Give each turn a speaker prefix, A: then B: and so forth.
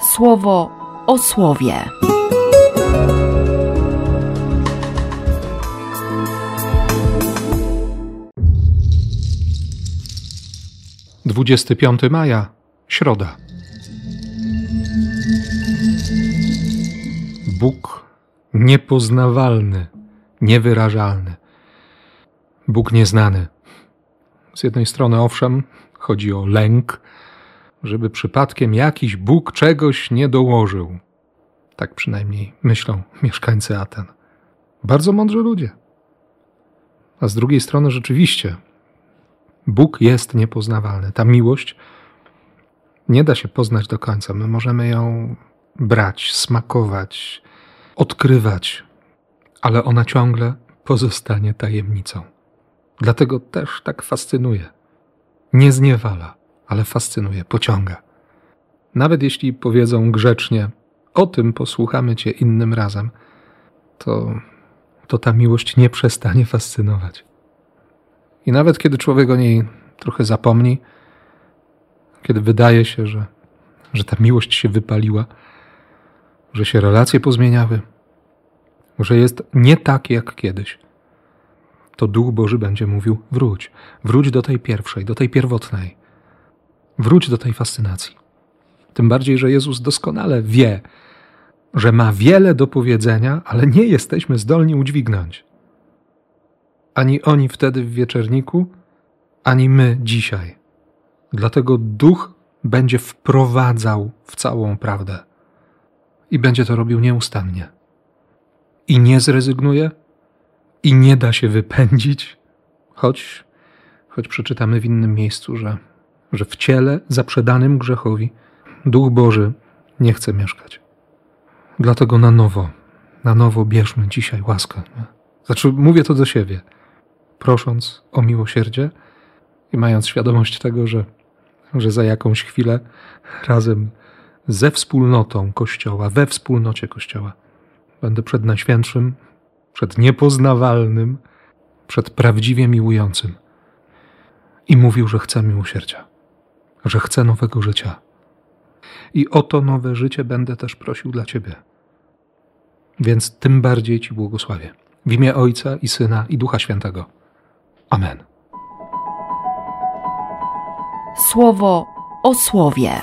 A: słowo o słowie.
B: Dwudziesty piąty maja, środa. Bóg niepoznawalny, niewyrażalny. Bóg nieznany. Z jednej strony, owszem, chodzi o lęk, żeby przypadkiem jakiś Bóg czegoś nie dołożył. Tak przynajmniej myślą mieszkańcy Aten. Bardzo mądrzy ludzie. A z drugiej strony, rzeczywiście, Bóg jest niepoznawalny. Ta miłość nie da się poznać do końca. My możemy ją brać, smakować, odkrywać, ale ona ciągle pozostanie tajemnicą. Dlatego też tak fascynuje. Nie zniewala, ale fascynuje, pociąga. Nawet jeśli powiedzą grzecznie, o tym posłuchamy Cię innym razem, to, to ta miłość nie przestanie fascynować. I nawet kiedy człowiek o niej trochę zapomni, kiedy wydaje się, że, że ta miłość się wypaliła, że się relacje pozmieniały, że jest nie tak jak kiedyś, to Duch Boży będzie mówił: wróć, wróć do tej pierwszej, do tej pierwotnej, wróć do tej fascynacji. Tym bardziej, że Jezus doskonale wie, że ma wiele do powiedzenia, ale nie jesteśmy zdolni udźwignąć. Ani oni wtedy w wieczerniku, ani my dzisiaj. Dlatego Duch będzie wprowadzał w całą prawdę i będzie to robił nieustannie. I nie zrezygnuje, i nie da się wypędzić, choć, choć przeczytamy w innym miejscu, że, że w ciele zaprzedanym grzechowi Duch Boży nie chce mieszkać. Dlatego na nowo, na nowo bierzmy dzisiaj łaskę. Znaczy, mówię to do siebie, prosząc o miłosierdzie i mając świadomość tego, że, że za jakąś chwilę razem ze wspólnotą Kościoła, we wspólnocie Kościoła, będę przed Najświętszym, przed niepoznawalnym, przed prawdziwie miłującym. I mówił, że chce miłosierdzia, że chce nowego życia. I o to nowe życie będę też prosił dla Ciebie. Więc tym bardziej Ci błogosławię. W imię Ojca i Syna i Ducha Świętego. Amen.
A: Słowo o słowie.